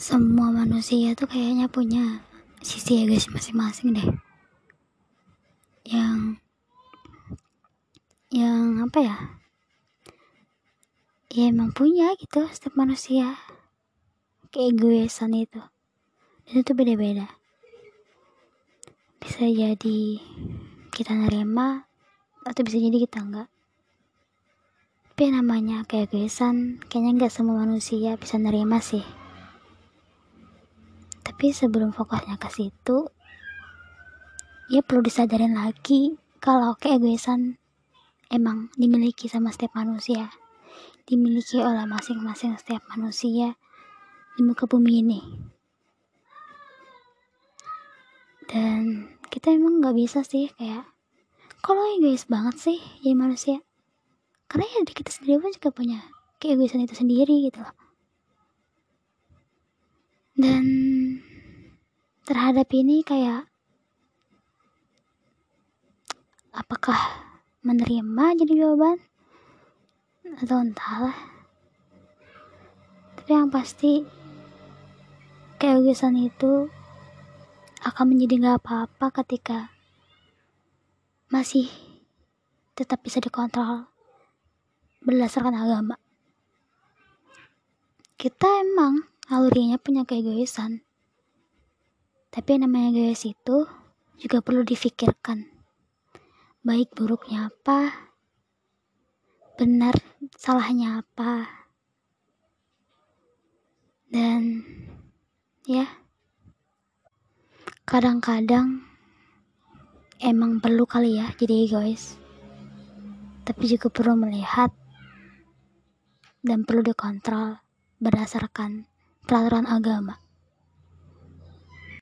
semua manusia tuh kayaknya punya sisi egois masing-masing deh. Yang yang apa ya? Ya emang punya gitu setiap manusia. Keegoisan itu. Dan itu beda-beda. Bisa jadi kita nerima atau bisa jadi kita enggak. Tapi namanya keegoisan kayaknya enggak semua manusia bisa nerima sih tapi sebelum fokusnya ke situ ya perlu disadarin lagi kalau keegoisan emang dimiliki sama setiap manusia. Dimiliki oleh masing-masing setiap manusia di muka bumi ini. Dan kita emang nggak bisa sih kayak kalau egois banget sih jadi manusia? Karena ya kita sendiri pun juga punya keegoisan itu sendiri gitu loh dan terhadap ini kayak apakah menerima jadi jawaban? Atau entahlah. Tapi yang pasti keegoisan itu akan menjadi nggak apa-apa ketika masih tetap bisa dikontrol berdasarkan agama. Kita emang alurinya punya keegoisan tapi yang namanya egois itu juga perlu difikirkan. Baik buruknya apa, benar salahnya apa. Dan ya, kadang-kadang emang perlu kali ya jadi egois. Tapi juga perlu melihat dan perlu dikontrol berdasarkan peraturan agama.